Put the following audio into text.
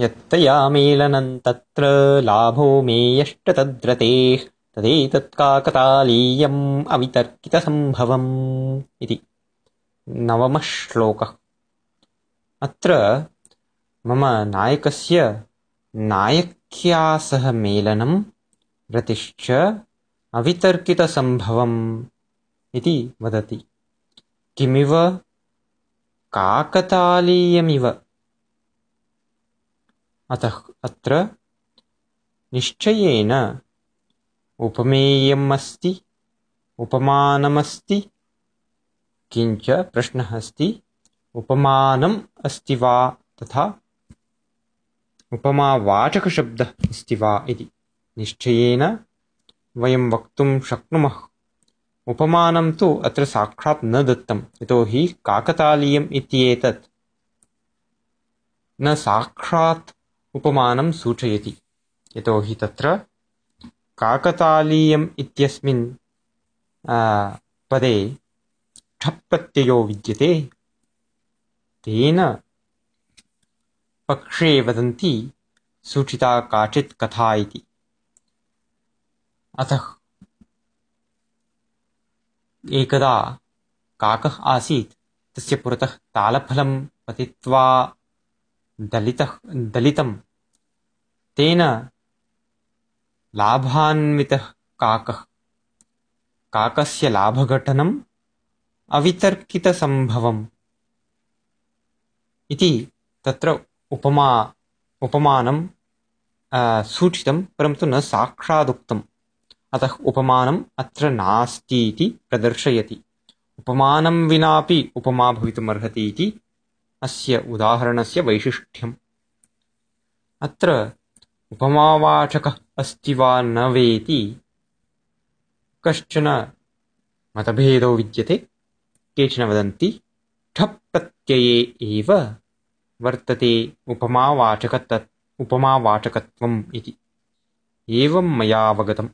यत्तया मेलनं तत्र लाभो मे यष्टतद्रतेः तदेतत्काकतालीयम् अवितर्कितसम्भवम् इति। नवमः श्लोकः अत्र मम नायकस्य नायक्या सह मेलनं रतिश्च अवितर्कितसम्भवम् इति वदति। किमिव? काकतालीयमिव अतः अत्र निश्चयेन उपमेयम् अस्ति उपमानमस्ति किञ्च प्रश्नः अस्ति उपमानम् अस्ति वा तथा उपमावाचकशब्दः अस्ति वा इति। निश्चयेन वयं वक्तुं शक्नुमः। उपमानं तु अत्र साक्षात् न दत्तं यतोहि काकतालीयम् इत्येतत्। न साक्षात् उपमानं सूचयति। यतोहि तत्र काकतालीयम् इत्यस्मिन् पदे ठप्रत्ययो विद्यते। तेन पक्षे वदन्ति सूचिता काचित् कथा इति। अतः एकदा काकः आसीत् तस्य पुरतः तालफलं पतित्वा दलितः दलितं तेन लाभान्वितः काकः। काकस्य लाभघटनम् अवितर्कितसम्भवम्। इति तत्र उपमा उपमानं सूचितं परन्तु न साक्षादुक्तम्। अतः उपमानम् अत्र नास्ति इति प्रदर्शयति। उपमानं विनापि उपमा भवितुमर्हति इति अस्य उदाहरणस्य वैशिष्ट्यम्। अत्र उपमावाचकः अस्ति वा न वेति? कश्चन मतभेदो विद्यते? केचन वदन्ति ठप् प्रत्यये एव वर्तते उपमावाचकत उपमावाचकत्वम् इति। एवं मयावगतम्